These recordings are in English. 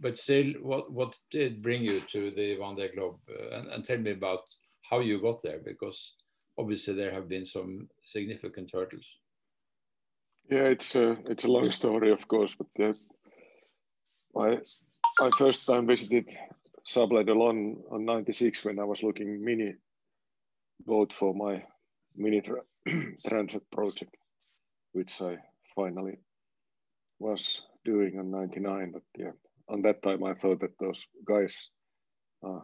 but still, what what did bring you to the Vendée Globe? Uh, and, and tell me about how you got there, because obviously there have been some significant hurdles. Yeah, it's a it's a long story, of course, but uh, I I first time visited Sables d'Olonne on '96 when I was looking mini boat for my mini tra transat project, which I finally was doing on '99. But yeah, on that time I thought that those guys uh,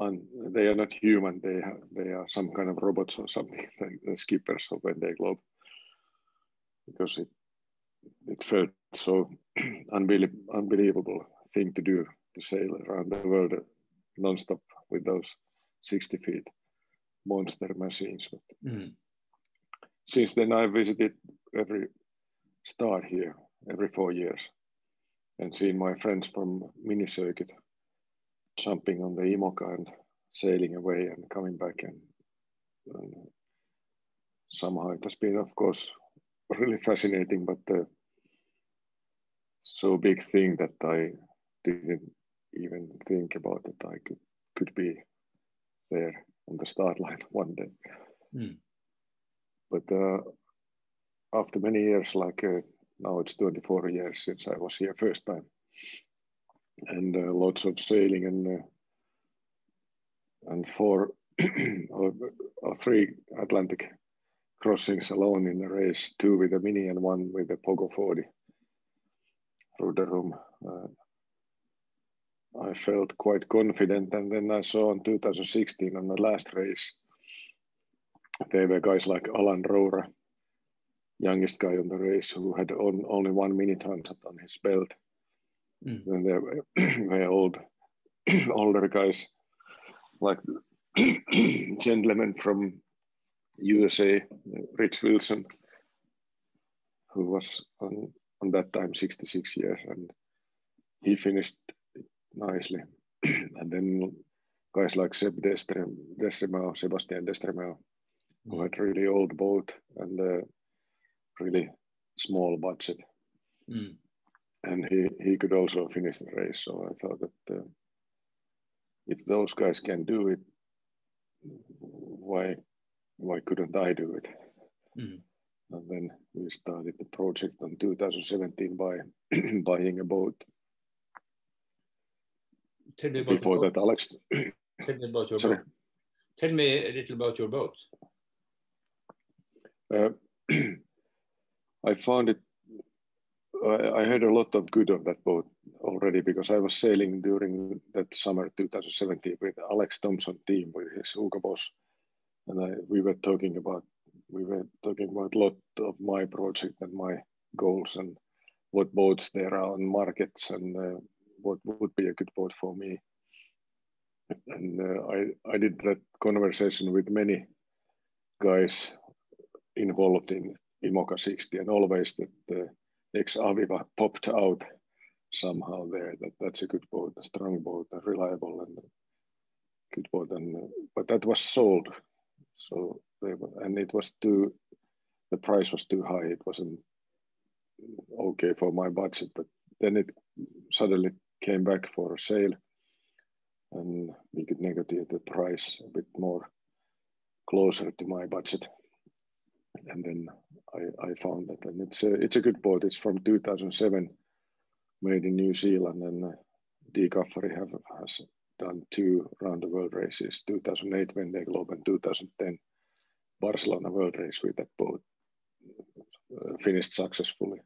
uh, they are not human. They have, they are some kind of robots or something, like the skippers of Vendée Globe because it it felt so unbelievable, unbelievable thing to do to sail around the world nonstop with those 60 feet monster machines. But mm. Since then, I visited every star here every four years and seen my friends from mini circuit jumping on the IMOCA and sailing away and coming back and, and somehow it has been of course really fascinating, but uh, so big thing that I didn't even think about that I could could be there on the start line one day. Mm. But uh, after many years, like uh, now it's 24 years since I was here first time, and uh, lots of sailing and uh, and four or, or three Atlantic crossings alone in the race, two with a mini and one with a Pogo 40 Route du Rhum. Uh, I felt quite confident, and then I saw in 2016 on the last race, there were guys like Alan Roura, youngest guy on the race, who had on, only one mini transat on his belt. Mm. And there were, were old, older guys like gentlemen from USA, Rich Wilson, who was on, on that time 66 years, and he finished nicely. and then guys like Seb Destremau, Sebastian Destremau, who had really old boat and a really small budget. Mm. And he, he could also finish the race. So I thought that uh, if those guys can do it, why why couldn't I do it? Mm. And then we started the project in 2017 by buying a boat. Tell me about Before that, Alex. Tell me about your Sorry. boat. Tell me a little about your boat. Uh, I found it. I, heard a lot of good of that boat already because I was sailing during that summer 2017 with Alex Thomson team with his Hugo Boss and I, we were talking about we were talking about a lot of my project and my goals and what boats there are on markets and uh, what would be a good boat for me. And uh, I, I did that conversation with many guys involved in IMOCA 60 and always that uh, ex Aviva popped out somehow there that that's a good boat, a strong boat, a reliable and good boat. And, uh, but that was sold so they and it was too, the price was too high. It wasn't okay for my budget. But then it suddenly came back for a sale, and we could negotiate the price a bit more closer to my budget. And then I, I found that, and it's a it's a good boat. It's from 2007, made in New Zealand, and uh, Dee have has done two round the world races 2008 Vendée Globe and 2010 Barcelona World Race with that boat. Uh, finished successfully.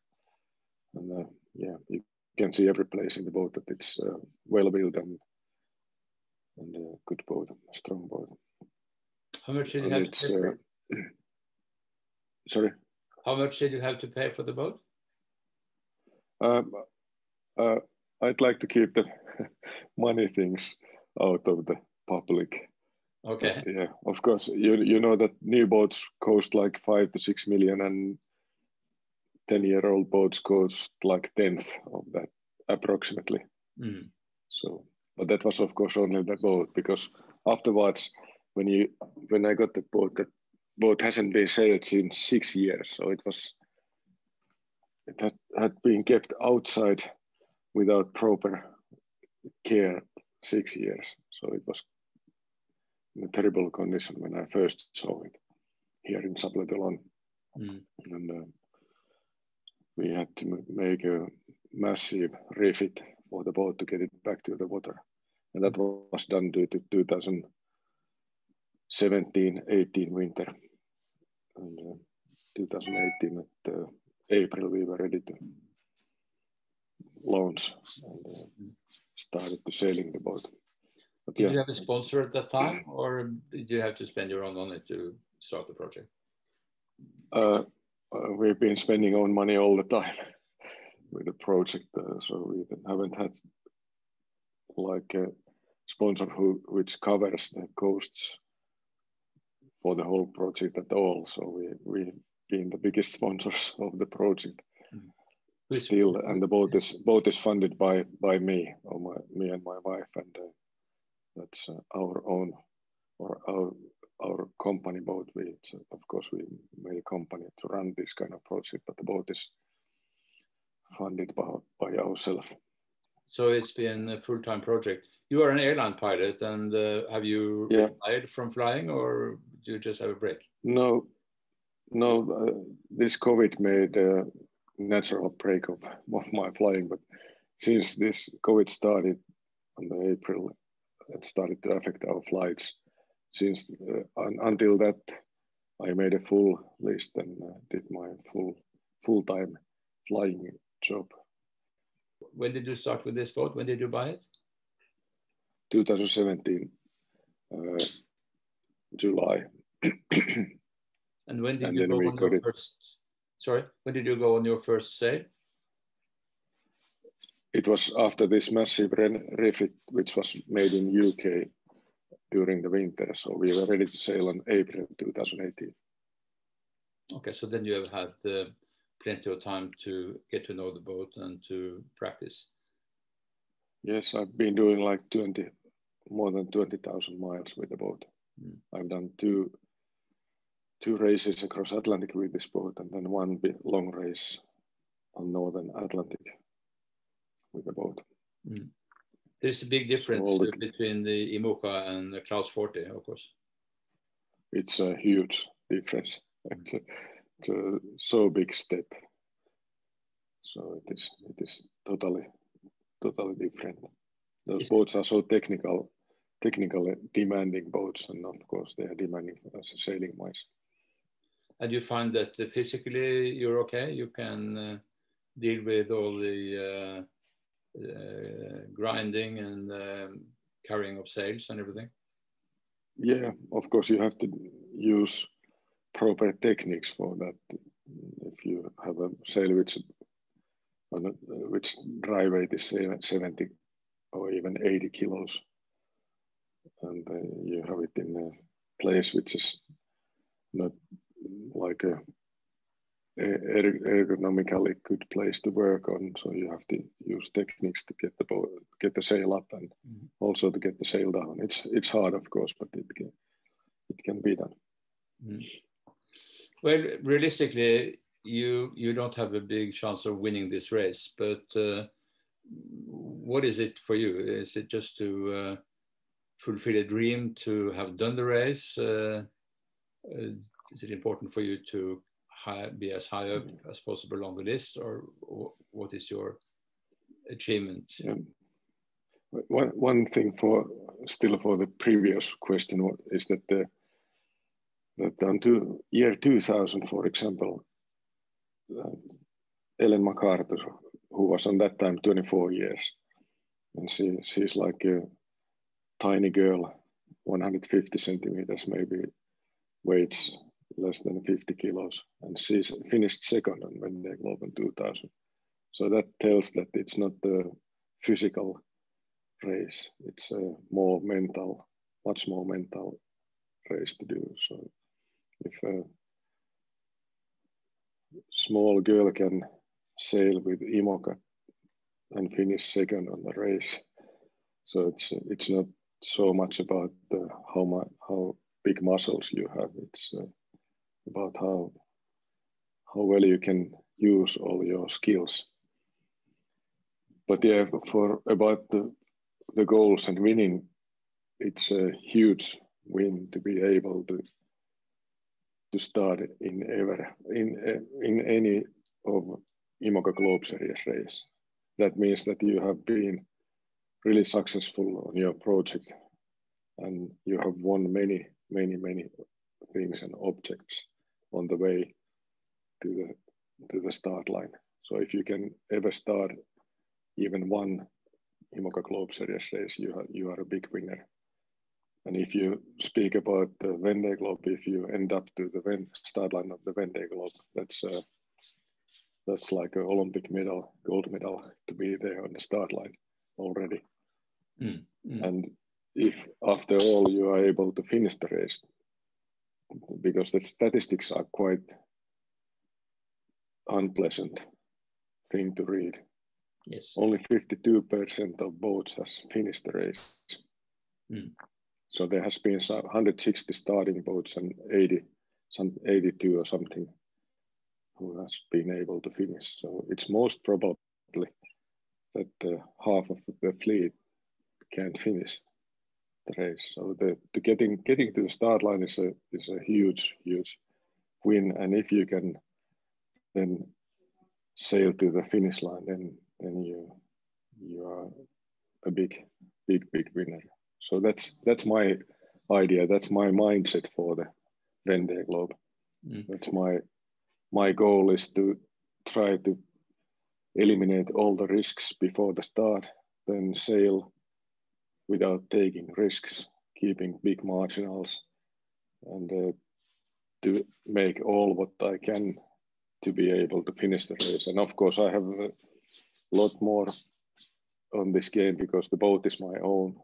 And uh, yeah, you can see every place in the boat that it's uh, well built and, and a good boat, a strong boat. How much did you have to pay for uh, Sorry? How much did you have to pay for the boat? Um, uh, I'd like to keep the money things out of the public. Okay. But yeah, of course, you you know that new boats cost like five to six million, and ten-year-old boats cost like tenth of that approximately. Mm. So, but that was of course only the boat because afterwards, when you when I got the boat, that boat hasn't been sailed in six years, so it was it had, had been kept outside without proper care six years. So it was in a terrible condition when I first saw it here in Sables-d'Olonne. Mm. And uh, we had to make a massive refit for the boat to get it back to the water. And that was done due to 2017 18 winter. And uh, 2018 at uh, April, we were ready to launch and uh, started to sailing the boat. But did yeah. you have a sponsor at that time, or did you have to spend your own money to start the project? Uh, uh, we've been spending own money all the time with the project, uh, so we haven't had like a sponsor who which covers the costs for the whole project at all. So we we've been the biggest sponsors of the project mm. still, and the boat is boat is funded by by me or my me and my wife, and uh, that's uh, our own or our our company boat. We of course we made a company to run this kind of project, but the boat is funded by by ourselves. So it's been a full-time project. You are an airline pilot, and uh, have you yeah. retired from flying, or do you just have a break? No, no. Uh, this COVID made a natural break of, of my flying, but since this COVID started on the April it started to affect our flights. Since uh, un until that, I made a full list and uh, did my full full time flying job. When did you start with this boat? When did you buy it? 2017, uh, July. and when did and you go on your it. first? Sorry, when did you go on your first sail? it was after this massive refit, which was made in UK during the winter. So we were ready to sail in April 2018. Okay, so then you have had uh, plenty of time to get to know the boat and to practice. Yes, I've been doing like 20, more than 20,000 miles with the boat. Mm. I've done two two races across Atlantic with this boat and then one big long race on Northern Atlantic with the boat. Mm. There's a big difference the, between the IMOCA and the Class 40, of course. It's a huge difference. It's a, it's a so big step. So it is it is totally totally different. Those boats are so technical, technically demanding boats, and of course they are demanding as a sailing wise. And you find that physically you're okay. You can uh, deal with all the uh, uh, grinding and um, carrying of sails and everything? Yeah, of course you have to use proper techniques for that. If you have a sail which which dry weight is 70 or even 80 kilos, and uh, you have it in a place which is not like a ergonomically good place to work on. So you have to use techniques to get the boat, get the sail up, and mm-hmm. also to get the sail down. It's it's hard, of course, but it can it can be done. Mm-hmm. Well, realistically, you you don't have a big chance of winning this race, but uh, what is it for you? Is it just to uh, fulfill a dream to have done the race? Uh, uh is it important for you to high, be as high up as possible on the list, or, what is your achievement? Yeah. One, one thing for still for the previous question is that the that until year 2000, for example, uh, Ellen MacArthur, who was on that time 24 years, and she she's like a tiny girl, 150 centimeters maybe, weights less than 50 kilos, and she finished second on Vendée Globe in 2000. So that tells that it's not the physical race; it's a more mental, much more mental race to do. So if a small girl can sail with IMOCA and finish second on the race, so it's it's not so much about the, how much how big muscles you have. It's uh, about how how well you can use all your skills. but yeah, for about the the goals and winning, it's a huge win to be able to to start in ever in in any of IMOCA Globe Series race. That means that you have been really successful on your project and you have won many, many, many things and objects on the way to the to the start line. So if you can ever start even one IMOCA Globe Series race, you are, you are a big winner. And if you speak about the Vendée Globe, if you end up to the start line of the Vendée Globe, that's uh, that's like an Olympic medal, gold medal to be there on the start line already. Mm, mm. And if after all you are able to finish the race, because the statistics are quite unpleasant thing to read. Yes. Only 52% of boats has finished the race. Mm. So there has been 160 starting boats and 80, some 82 or something who has been able to finish. So it's most probably that uh, half of the fleet can't finish the race. So the, the getting getting to the start line is a is a huge huge win, and if you can then sail to the finish line, then then you you are a big big big winner. So that's that's my idea. That's my mindset for the Vendée Globe. Mm. That's my my goal is to try to eliminate all the risks before the start, then sail without taking risks, keeping big marginals, and uh, to make all what I can to be able to finish the race. And of course, I have a lot more on this game because the boat is my own.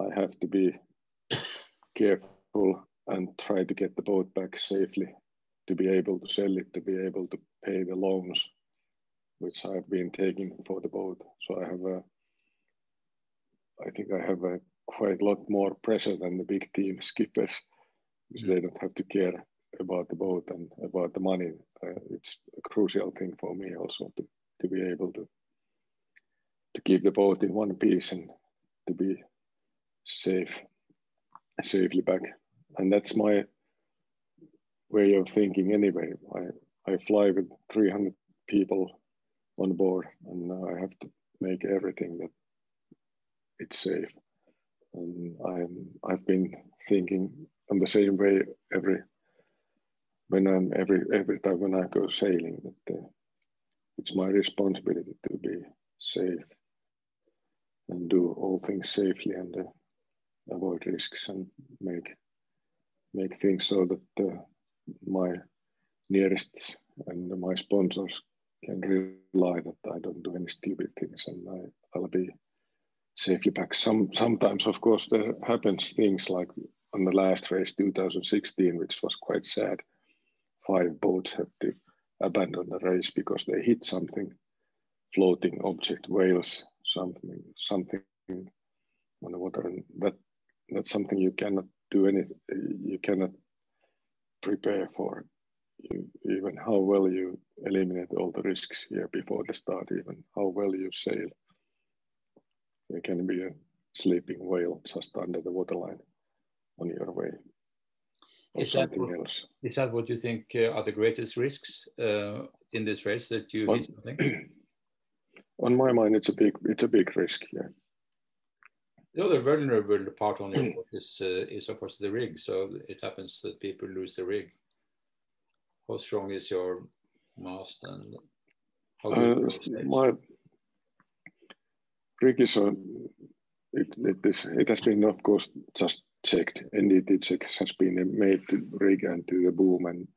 I have to be careful and try to get the boat back safely to be able to sell it, to be able to pay the loans which I've been taking for the boat. So I have a, I think I have a quite a lot more pressure than the big team skippers because they don't have to care about the boat and about the money. Uh, it's a crucial thing for me also to, to be able to to keep the boat in one piece and to be safe safely back. And that's my way of thinking anyway. I, I fly with 300 people on board and I have to make everything that it's safe. And I'm, I've been thinking on the same way every when I'm every every time when I go sailing that uh, it's my responsibility to be safe and do all things safely and uh, avoid risks and make make things so that uh, my nearest and my sponsors can rely that I don't do any stupid things and I, I'll be safely back. Some sometimes, of course, there happens things like on the last race, 2016, which was quite sad. Five boats had to abandon the race because they hit something, floating object, whales, something, something on the water, and that that's something you cannot do anything. You cannot prepare for you, even how well you eliminate all the risks here before the start, even how well you sail. There can be a sleeping whale just under the waterline on your way. Is that, what, else. is that what you think uh, are the greatest risks uh, in this race that you on, hit something? On my mind, it's a big it's a big risk. Yeah. The other vulnerable part on your boat is uh, is of course the rig. So it happens that people lose the rig. How strong is your mast and how uh, my rig is a it, it is it has been of course just checked NDT checks has been made to rig and to the boom and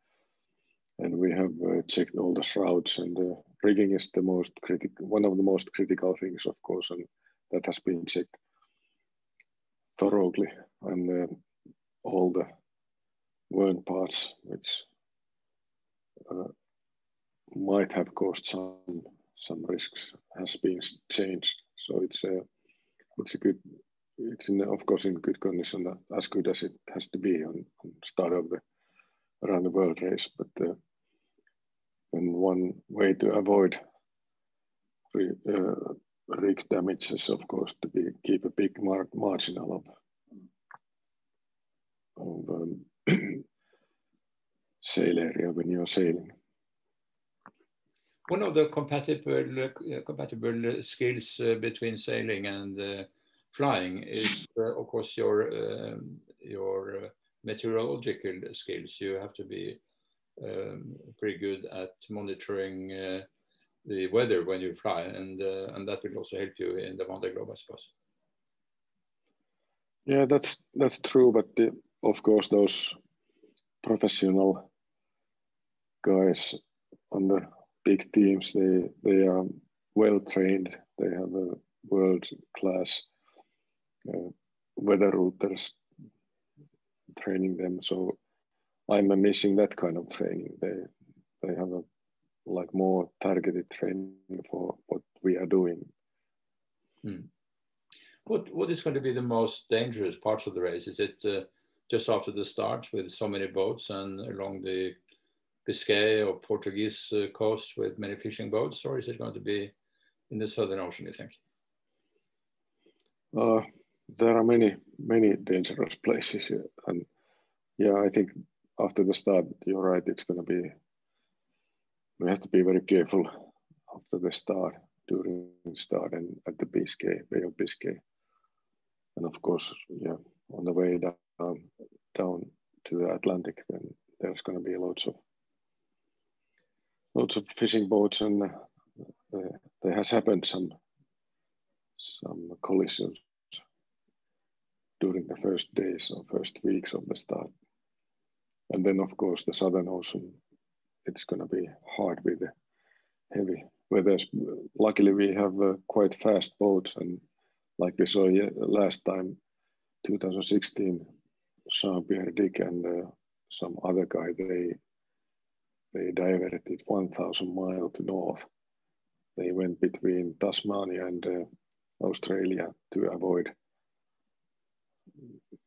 and we have uh, checked all the shrouds and the rigging is the most critical one of the most critical things of course and that has been checked thoroughly and uh, all the worn parts which uh, might have caused some some risks has been changed. So it's a it's a good it's in, of course in good condition as good as it has to be on, on start of the around the world race. But uh, and one way to avoid uh, rig damages, of course, to be, keep a big mar margin of, um, sail area when you're sailing. One of the compatible uh, compatible skills uh, between sailing and uh, flying is, of course, your um, your meteorological skills. You have to be um, pretty good at monitoring the weather when you fly, and uh, and that will also help you in the Vendée Globe, I suppose. Yeah, that's that's true, but the, of course those professional guys on the big teams they they are well trained. They have a world class uh, weather routers training them. So I'm missing that kind of training. They they have a like more targeted training for what we are doing. Hmm. What what is going to be the most dangerous parts of the race? Is it uh, just after the start with so many boats and along the Biscay or Portuguese uh, coast with many fishing boats, or is it going to be in the Southern Ocean? You think? Uh, there are many many dangerous places, and yeah, I think after the start, you're right. It's going to be we have to be very careful after the start, during the start, and at the Biscay, Bay of Biscay, and of course, yeah, on the way down down to the Atlantic, then there's going to be lots of lots of fishing boats, and uh, there has happened some some collisions during the first days or first weeks of the start. And then, of course, the Southern Ocean it's going to be hard with the heavy weather. Luckily, we have uh, quite fast boats, and like we saw last time, 2016, Jean-Pierre Dick and uh, some other guy, they they diverted 1,000 miles to north. They went between Tasmania and uh, Australia to avoid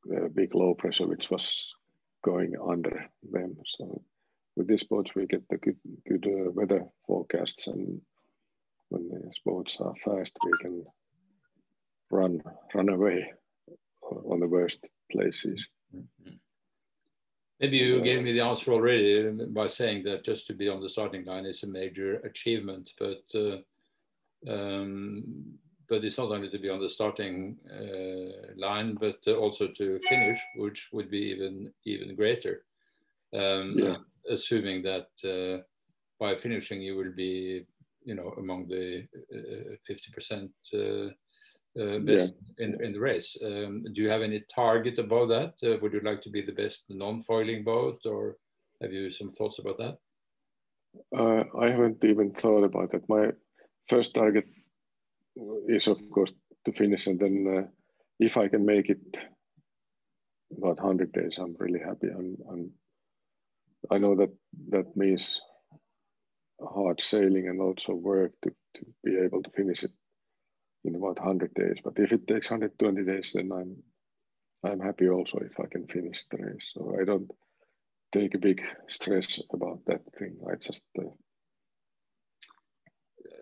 the big low pressure which was going under them. So with these boats, we get the good, good uh, weather forecasts, and when these boats are fast, we can run run away on the worst places. Mm-hmm. Maybe you uh, gave me the answer already by saying that just to be on the starting line is a major achievement, but uh, um, but it's not only to be on the starting uh, line, but also to finish, which would be even even greater. Um, yeah assuming that uh, by finishing you will be, you know, among the uh, fifty percent uh, best yeah. in, in the race. Um, do you have any target about that? would you like to be the best non-foiling boat, or have you some thoughts about that? Uh, I haven't even thought about that. My first target is, of course, to finish, and then uh, if I can make it about 100 days, I'm really happy. I'm, I'm I know that that means hard sailing and also work to, to be able to finish it in about 100 days. But if it takes 120 days, then I'm I'm happy also if I can finish the race. So I don't take a big stress about that thing. I just uh,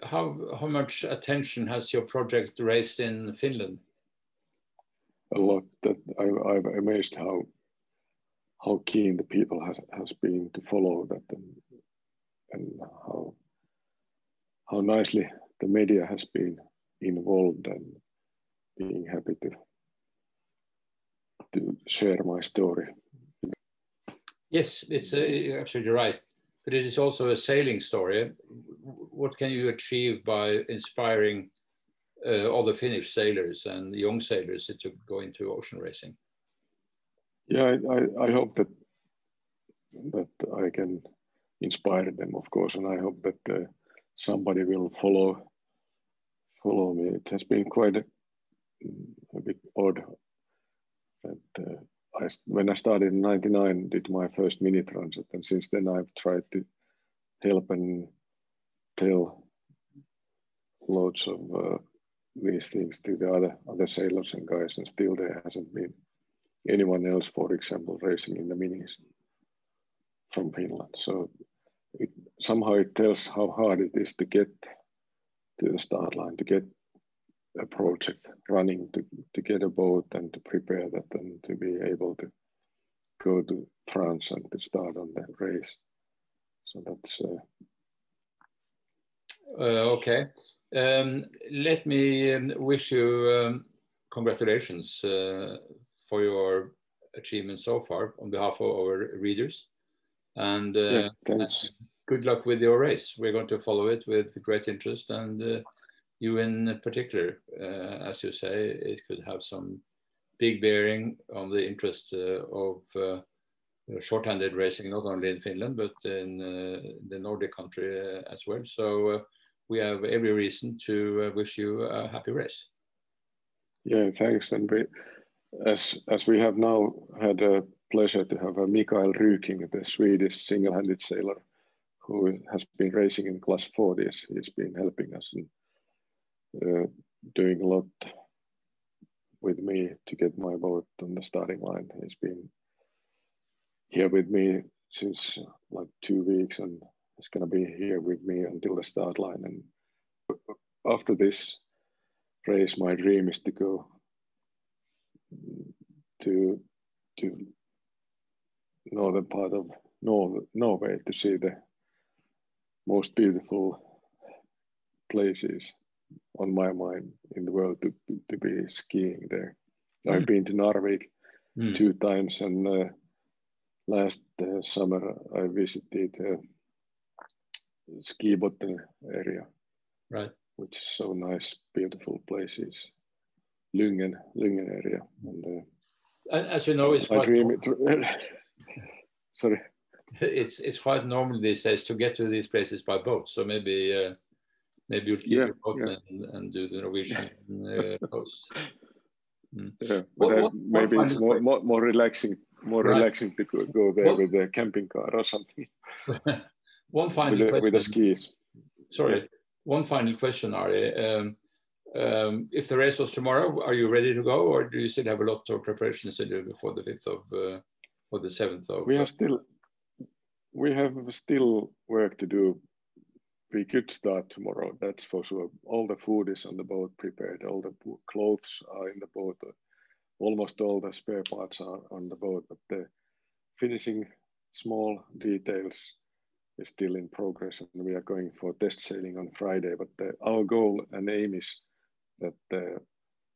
how how much attention has your project raised in Finland? A lot. That I, I'm amazed how how keen the people has, has been to follow that and, and how how nicely the media has been involved and being happy to to share my story. Yes, it's uh, you're absolutely right. But it is also a sailing story. What can you achieve by inspiring uh, all the Finnish sailors and young sailors to go into ocean racing? Yeah, I, I hope that that I can inspire them, of course, and I hope that uh, somebody will follow follow me. It has been quite a, a bit odd that uh, I, when I started in '99, did my first mini transat, and since then I've tried to help and tell loads of uh, these things to the other other sailors and guys, and still there hasn't been anyone else, for example, racing in the minis from Finland. So it, somehow it tells how hard it is to get to the start line, to get a project running to, to get a boat and to prepare that and to be able to go to France and to start on that race. So that's uh, uh, okay. Um, let me um, wish you um, congratulations uh, for your achievement so far on behalf of our readers. And, uh, yeah, good luck with your race. We're going to follow it with great interest. And uh, you in particular, uh, as you say, it could have some big bearing on the interest uh, of short-handed racing, not only in Finland, but in the Nordic country as well. So we have every reason to wish you a happy race. Yeah, thanks. And as as we have now had a pleasure to have Mikael Ryking, the Swedish single-handed sailor, who has been racing in class 40s. He's been helping us and uh, doing a lot with me to get my boat on the starting line. He's been here with me since like two weeks and he's going to be here with me until the start line. And after this race, my dream is to go to to northern part of North, Norway to see the most beautiful places on my mind in the world to, to be skiing there. Mm. I've been to Narvik mm. two times, and uh, last uh, summer I visited uh, Skibotten area, right? Which is so nice, beautiful places. Lyngen, Lyngen area, and uh, as you know, it's I dream it. sorry. It's it's quite normal these days to get to these places by boat. So maybe uh, maybe you'll keep yeah, your boat yeah. and, and, do the Norwegian uh, coast. Mm. Yeah, but what, what, maybe it's more, more, more relaxing, more right. relaxing to go, go there with a camping car or something. one final with, question. with the skis. Sorry, yeah. one final question, Ari. Um, um, if the race was tomorrow, are you ready to go, or do you still have a lot of preparations to do before the fifth of uh, or the seventh of? We have still we have still work to do. We could start tomorrow, that's for sure. All the food is on the boat prepared, all the clothes are in the boat, almost all the spare parts are on the boat, but the finishing small details is still in progress and we are going for test sailing on Friday. But the, our goal and aim is that uh,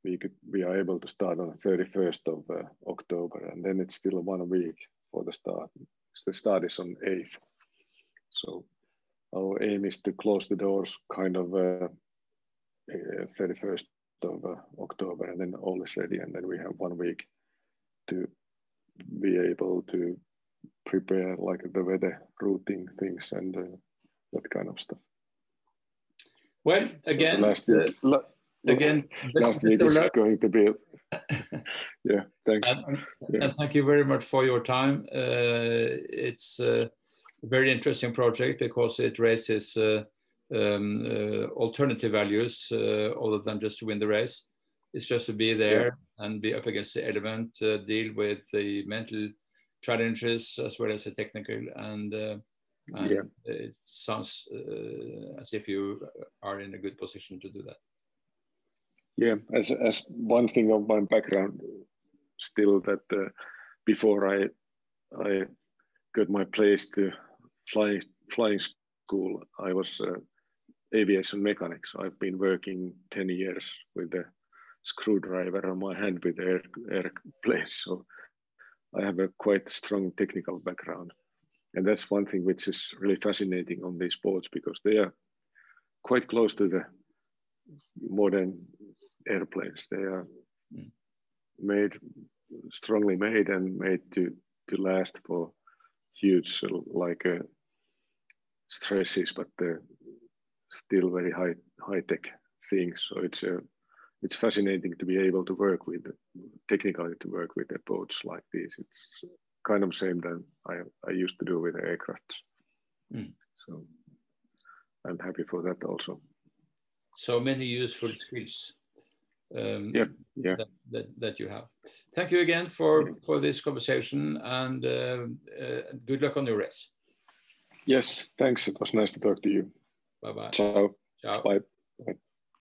we could we are able to start on the 31st of uh, October, and then it's still one week for the start. The start is on 8th. So our aim is to close the doors kind of uh, 31st uh, of uh, October, and then all is ready, and then we have one week to be able to prepare like the weather routing things and uh, that kind of stuff. Well, again, so last year, again, week is going to be. yeah, thanks. And, yeah. and, thank you very much for your time. Uh, it's a very interesting project because it raises uh, um, uh, alternative values uh, other than just to win the race. It's just to be there yeah. and be up against the element, uh, deal with the mental challenges as well as the technical and. Uh, and yeah. it sounds as if you are in a good position to do that. Yeah, as as one thing of my background, still that uh, before I I got my place to flying flying school, I was uh, aviation mechanics. I've been working ten years with the screwdriver on my hand with air airplanes, so I have a quite strong technical background, and that's one thing which is really fascinating on these boats because they are quite close to the modern airplanes. They are mm. made strongly made and made to to last for huge like uh, stresses, but they're still very high high tech things. So it's a uh, it's fascinating to be able to work with technically to work with the boats like this. It's kind of same than I I used to do with aircraft. Mm. So I'm happy for that also. So many useful skills um, yeah, yeah. That, that, that, you have. Thank you again for, for this conversation and uh, uh, good luck on your race. Yes, thanks. It was nice to talk to you. Bye bye. Ciao. Ciao. Bye.